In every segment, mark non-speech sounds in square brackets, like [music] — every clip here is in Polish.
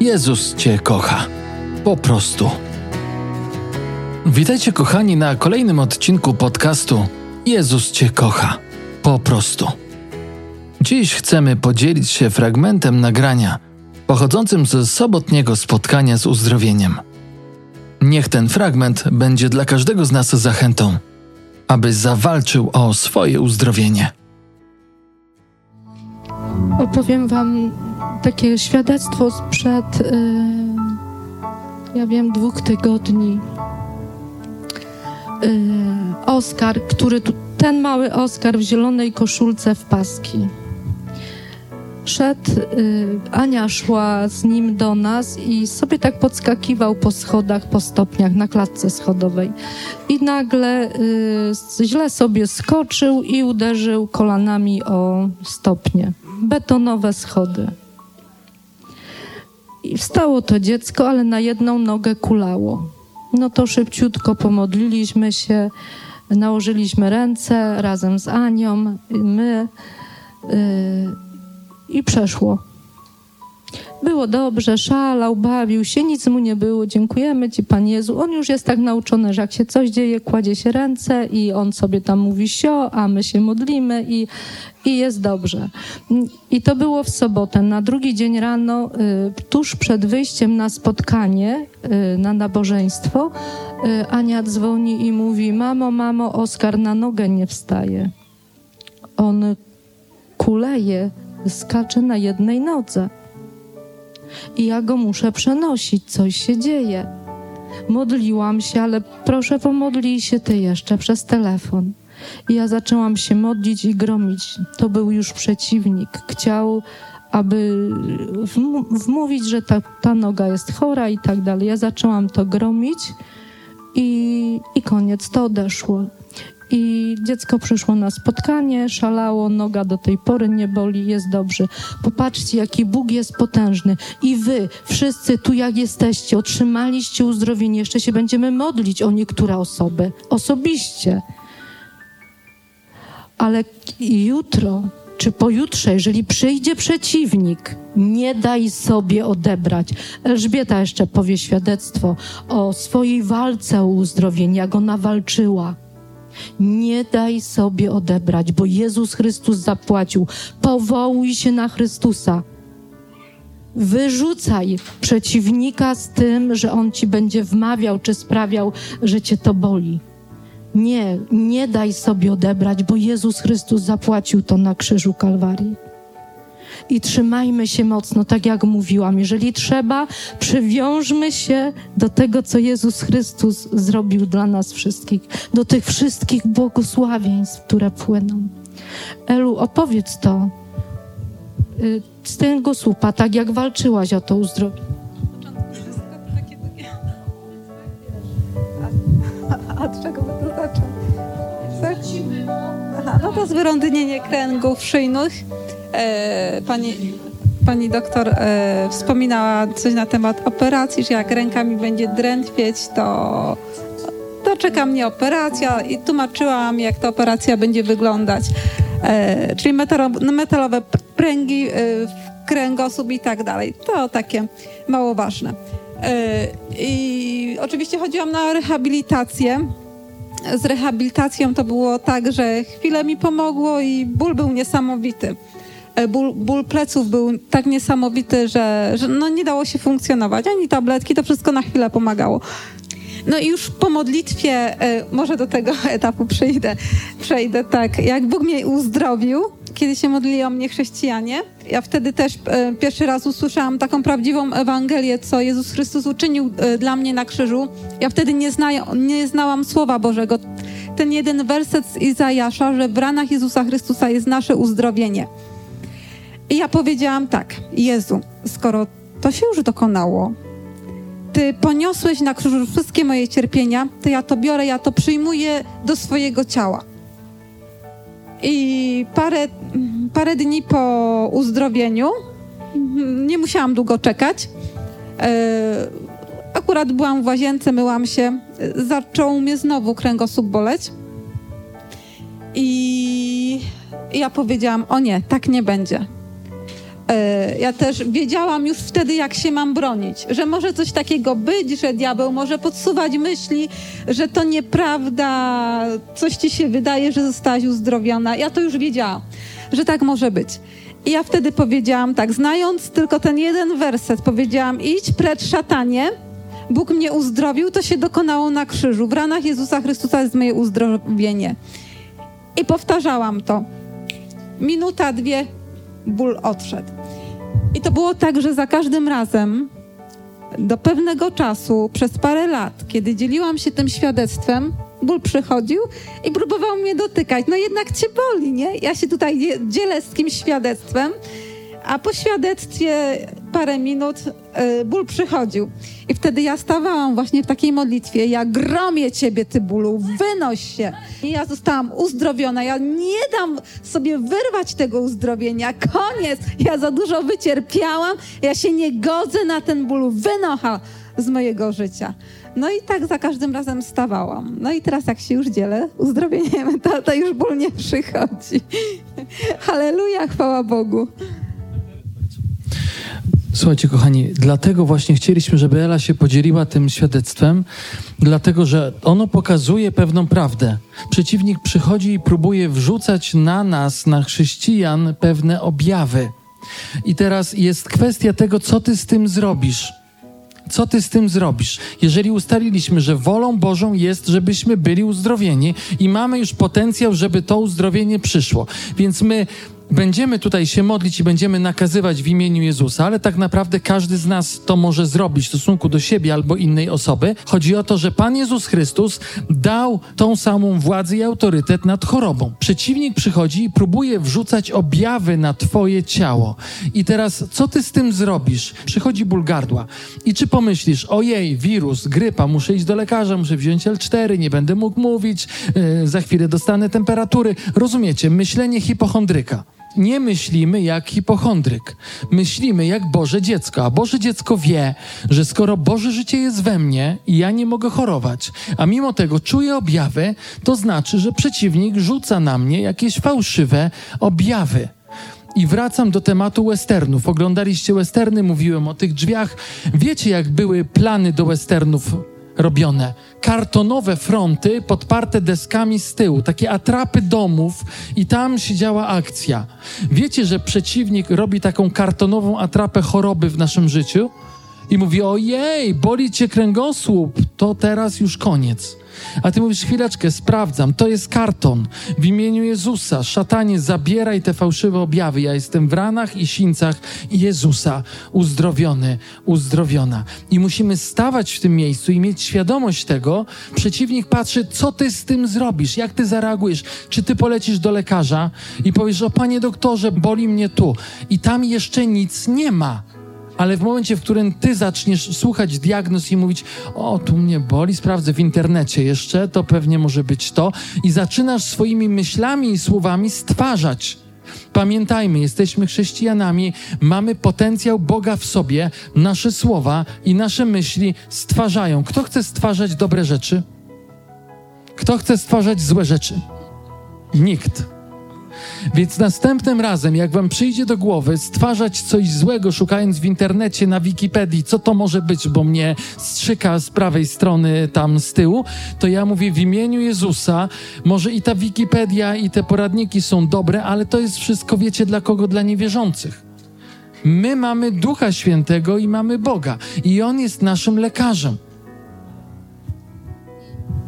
Jezus Cię kocha. Po prostu. Witajcie, kochani, na kolejnym odcinku podcastu Jezus Cię kocha. Po prostu. Dziś chcemy podzielić się fragmentem nagrania pochodzącym ze sobotniego spotkania z uzdrowieniem. Niech ten fragment będzie dla każdego z nas zachętą, aby zawalczył o swoje uzdrowienie. Opowiem Wam takie świadectwo sprzed, yy, ja wiem, dwóch tygodni. Yy, Oskar, który tu, ten mały Oskar w zielonej koszulce w paski. Szedł, yy, Ania szła z nim do nas i sobie tak podskakiwał po schodach, po stopniach na klatce schodowej. I nagle yy, źle sobie skoczył i uderzył kolanami o stopnie. Betonowe schody. I wstało to dziecko, ale na jedną nogę kulało. No to szybciutko pomodliliśmy się, nałożyliśmy ręce razem z Anią, my yy, i przeszło. Było dobrze, szalał, bawił się, nic mu nie było. Dziękujemy Ci, Pan Jezu. On już jest tak nauczony, że jak się coś dzieje, kładzie się ręce i on sobie tam mówi sio, a my się modlimy i, i jest dobrze. I to było w sobotę. Na drugi dzień rano, y, tuż przed wyjściem na spotkanie, y, na nabożeństwo, y, Ania dzwoni i mówi: Mamo, mamo, Oskar na nogę nie wstaje. On kuleje, skacze na jednej nodze. I ja go muszę przenosić, coś się dzieje. Modliłam się, ale proszę pomodlij się ty jeszcze przez telefon. I ja zaczęłam się modlić i gromić. To był już przeciwnik. Chciał, aby wmówić, że ta, ta noga jest chora i tak dalej. Ja zaczęłam to gromić i, i koniec, to odeszło. I dziecko przyszło na spotkanie, szalało, noga do tej pory nie boli, jest dobrze. Popatrzcie, jaki Bóg jest potężny. I wy, wszyscy tu jak jesteście, otrzymaliście uzdrowienie. Jeszcze się będziemy modlić o niektóre osoby, osobiście. Ale jutro czy pojutrze, jeżeli przyjdzie przeciwnik, nie daj sobie odebrać. Elżbieta jeszcze powie świadectwo o swojej walce o uzdrowienie, jak ona walczyła. Nie daj sobie odebrać, bo Jezus Chrystus zapłacił. Powołuj się na Chrystusa. Wyrzucaj przeciwnika z tym, że on ci będzie wmawiał czy sprawiał, że cię to boli. Nie, nie daj sobie odebrać, bo Jezus Chrystus zapłacił to na krzyżu Kalwarii. I trzymajmy się mocno, tak jak mówiłam. Jeżeli trzeba, przywiążmy się do tego, co Jezus Chrystus zrobił dla nas wszystkich, do tych wszystkich błogosławieństw, które płyną. Elu, opowiedz to y, z tego słupa, tak jak walczyłaś o to uzdrowienie. A od czego by to zacząć? Aha, no to zwyrądnienie kręgów szyjnych. E, pani, pani doktor e, wspominała coś na temat operacji, że jak ręka mi będzie drętwieć, to, to czeka mnie operacja i tłumaczyłam, jak ta operacja będzie wyglądać. E, czyli metalowe, metalowe pręgi e, kręgosłup i tak dalej. To takie mało ważne. E, I oczywiście chodziłam na rehabilitację. Z rehabilitacją to było tak, że chwilę mi pomogło i ból był niesamowity. E, ból, ból pleców był tak niesamowity, że, że no nie dało się funkcjonować. Ani tabletki, to wszystko na chwilę pomagało. No i już po modlitwie, e, może do tego [laughs] etapu przejdę, przejdę tak, jak Bóg mnie uzdrowił, kiedy się modlili o mnie chrześcijanie, ja wtedy też e, pierwszy raz usłyszałam taką prawdziwą Ewangelię, co Jezus Chrystus uczynił dla mnie na krzyżu. Ja wtedy nie, zna, nie znałam Słowa Bożego. Ten jeden werset z Izajasza, że w ranach Jezusa Chrystusa jest nasze uzdrowienie. I ja powiedziałam tak, Jezu, skoro to się już dokonało, Ty poniosłeś na krzyżu wszystkie moje cierpienia, to ja to biorę, ja to przyjmuję do swojego ciała. I parę, parę dni po uzdrowieniu, nie musiałam długo czekać, e, akurat byłam w łazience, myłam się, zaczął mnie znowu kręgosłup boleć. I ja powiedziałam, o nie, tak nie będzie ja też wiedziałam już wtedy, jak się mam bronić, że może coś takiego być, że diabeł może podsuwać myśli, że to nieprawda, coś ci się wydaje, że zostałaś uzdrowiona. Ja to już wiedziałam, że tak może być. I ja wtedy powiedziałam tak, znając tylko ten jeden werset, powiedziałam: idź precz szatanie. Bóg mnie uzdrowił, to się dokonało na krzyżu. W ranach Jezusa Chrystusa jest moje uzdrowienie. I powtarzałam to. Minuta, dwie, ból odszedł. I to było tak, że za każdym razem, do pewnego czasu, przez parę lat, kiedy dzieliłam się tym świadectwem, ból przychodził i próbował mnie dotykać. No jednak cię boli, nie? Ja się tutaj dzielę z kimś świadectwem, a po świadectwie parę minut y, ból przychodził. I wtedy ja stawałam właśnie w takiej modlitwie, ja gromię ciebie, ty bólu, wynoś się. I ja zostałam uzdrowiona, ja nie dam sobie wyrwać tego uzdrowienia, koniec. Ja za dużo wycierpiałam, ja się nie godzę na ten ból, wynocha z mojego życia. No i tak za każdym razem stawałam. No i teraz jak się już dzielę uzdrowieniem, to, to już ból nie przychodzi. [laughs] Halleluja, chwała Bogu. Słuchajcie, kochani, dlatego właśnie chcieliśmy, żeby Ela się podzieliła tym świadectwem, dlatego że ono pokazuje pewną prawdę. Przeciwnik przychodzi i próbuje wrzucać na nas, na chrześcijan, pewne objawy. I teraz jest kwestia tego, co ty z tym zrobisz. Co ty z tym zrobisz? Jeżeli ustaliliśmy, że wolą Bożą jest, żebyśmy byli uzdrowieni i mamy już potencjał, żeby to uzdrowienie przyszło, więc my będziemy tutaj się modlić i będziemy nakazywać w imieniu Jezusa, ale tak naprawdę każdy z nas to może zrobić w stosunku do siebie albo innej osoby. Chodzi o to, że Pan Jezus Chrystus dał tą samą władzę i autorytet nad chorobą. Przeciwnik przychodzi i próbuje wrzucać objawy na Twoje ciało. I teraz, co Ty z tym zrobisz? Przychodzi ból gardła. I czy pomyślisz, ojej, wirus, grypa, muszę iść do lekarza, muszę wziąć L4, nie będę mógł mówić, yy, za chwilę dostanę temperatury. Rozumiecie? Myślenie hipochondryka nie myślimy jak hipochondryk. Myślimy jak Boże dziecko. A Boże dziecko wie, że skoro Boże życie jest we mnie i ja nie mogę chorować, a mimo tego czuję objawy, to znaczy, że przeciwnik rzuca na mnie jakieś fałszywe objawy. I wracam do tematu westernów. Oglądaliście westerny, mówiłem o tych drzwiach. Wiecie, jak były plany do westernów robione. Kartonowe fronty podparte deskami z tyłu, takie atrapy domów i tam się działa akcja. Wiecie, że przeciwnik robi taką kartonową atrapę choroby w naszym życiu i mówi: Ojej, boli cię kręgosłup, to teraz już koniec. A ty mówisz, chwileczkę, sprawdzam, to jest karton. W imieniu Jezusa, szatanie, zabieraj te fałszywe objawy. Ja jestem w ranach i sińcach Jezusa, uzdrowiony, uzdrowiona. I musimy stawać w tym miejscu i mieć świadomość tego. Przeciwnik patrzy, co ty z tym zrobisz, jak ty zareagujesz. Czy ty polecisz do lekarza i powiesz, o panie doktorze, boli mnie tu. I tam jeszcze nic nie ma ale w momencie, w którym ty zaczniesz słuchać diagnoz i mówić, o, tu mnie boli, sprawdzę w internecie jeszcze, to pewnie może być to, i zaczynasz swoimi myślami i słowami stwarzać. Pamiętajmy, jesteśmy chrześcijanami, mamy potencjał Boga w sobie, nasze słowa i nasze myśli stwarzają. Kto chce stwarzać dobre rzeczy? Kto chce stwarzać złe rzeczy? Nikt. Więc następnym razem, jak wam przyjdzie do głowy stwarzać coś złego, szukając w internecie, na Wikipedii, co to może być, bo mnie strzyka z prawej strony tam z tyłu, to ja mówię w imieniu Jezusa, może i ta Wikipedia, i te poradniki są dobre, ale to jest wszystko, wiecie, dla kogo? Dla niewierzących. My mamy Ducha Świętego i mamy Boga, i On jest naszym lekarzem.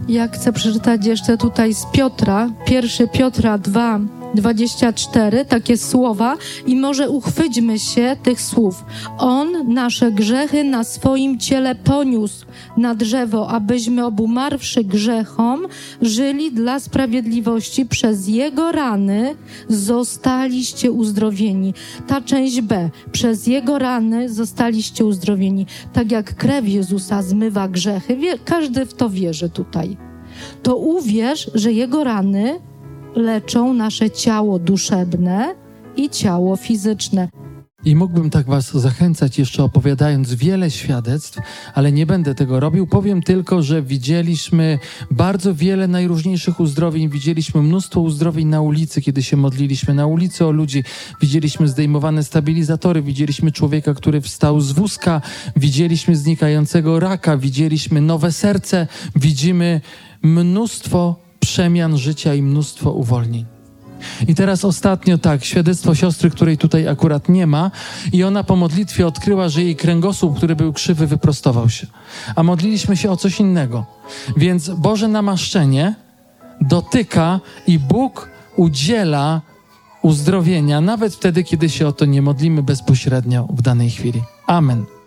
Ja chcę przeczytać jeszcze tutaj z Piotra, 1 Piotra 2, 24 takie słowa i może uchwyćmy się tych słów. On nasze grzechy na swoim ciele poniósł na drzewo, abyśmy obumarwszy grzechom, żyli dla sprawiedliwości. Przez Jego rany zostaliście uzdrowieni. Ta część B. Przez Jego rany zostaliście uzdrowieni. Tak jak krew Jezusa zmywa grzechy. Każdy w to wierzy tutaj. To uwierz, że Jego rany leczą nasze ciało duszebne i ciało fizyczne. I mógłbym tak Was zachęcać jeszcze opowiadając wiele świadectw, ale nie będę tego robił. Powiem tylko, że widzieliśmy bardzo wiele najróżniejszych uzdrowień. Widzieliśmy mnóstwo uzdrowień na ulicy, kiedy się modliliśmy na ulicy o ludzi. Widzieliśmy zdejmowane stabilizatory, widzieliśmy człowieka, który wstał z wózka, widzieliśmy znikającego raka, widzieliśmy nowe serce, widzimy mnóstwo przemian życia i mnóstwo uwolnień. I teraz ostatnio tak, świadectwo siostry, której tutaj akurat nie ma, i ona po modlitwie odkryła, że jej kręgosłup, który był krzywy, wyprostował się. A modliliśmy się o coś innego. Więc Boże namaszczenie dotyka i Bóg udziela uzdrowienia, nawet wtedy, kiedy się o to nie modlimy bezpośrednio w danej chwili. Amen.